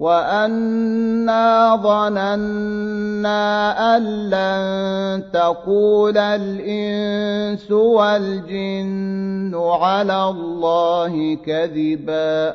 وأنا ظننا أن لن تقول الإنس والجن على الله كذبا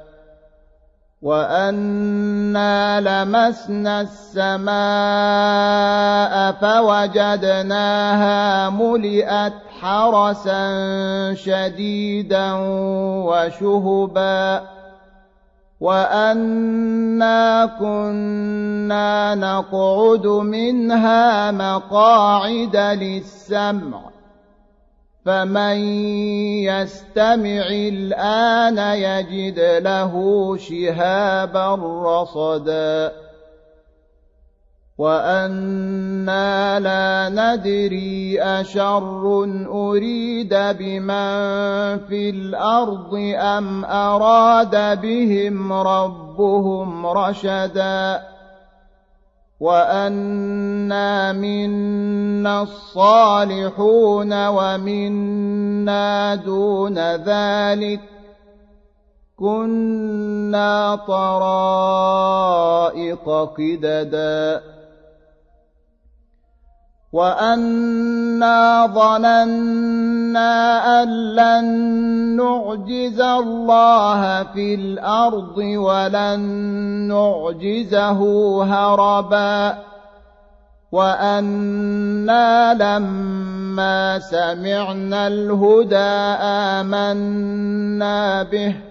وأنا لمسنا السماء فوجدناها ملئت حرسا شديدا وشهبا وأنا كنا نقعد منها مقاعد للسمع فمن يستمع الآن يجد له شهابا رصدا وأنا لا ندري أشر أريد بمن في الأرض أم أراد بهم ربهم رشدا وأنا منا الصالحون ومنا دون ذلك كنا طرائق قددا وأنا ظننا أن لن نعجز الله في الأرض ولن نعجزه هربا وأنا لما سمعنا الهدى آمنا به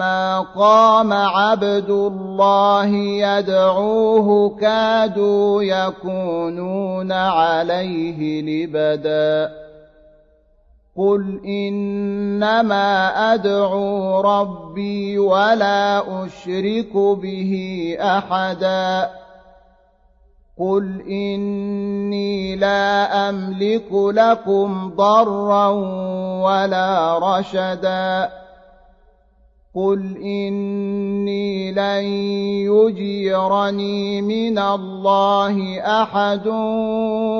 فلما قام عبد الله يدعوه كادوا يكونون عليه لبدا قل انما ادعو ربي ولا اشرك به احدا قل اني لا املك لكم ضرا ولا رشدا قل إني لن يجيرني من الله أحد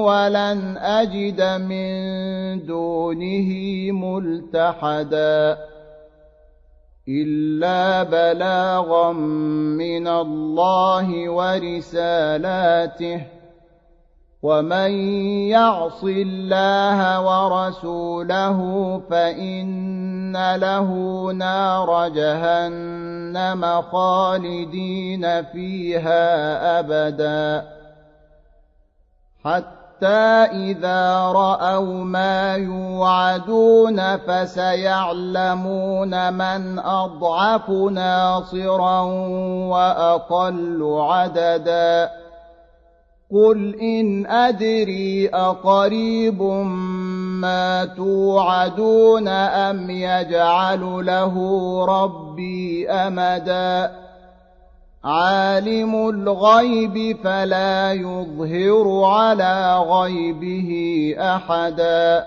ولن أجد من دونه ملتحدا إلا بلاغا من الله ورسالاته ومن يعص الله ورسوله فإن له نار جهنم خالدين فيها أبدا حتى إذا رأوا ما يوعدون فسيعلمون من أضعف ناصرا وأقل عددا قل إن أدري أقريب ما توعدون أم يجعل له ربي أمدا؟ عالم الغيب فلا يظهر على غيبه أحدا.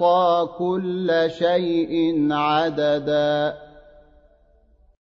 وأحصى كل شيء عددا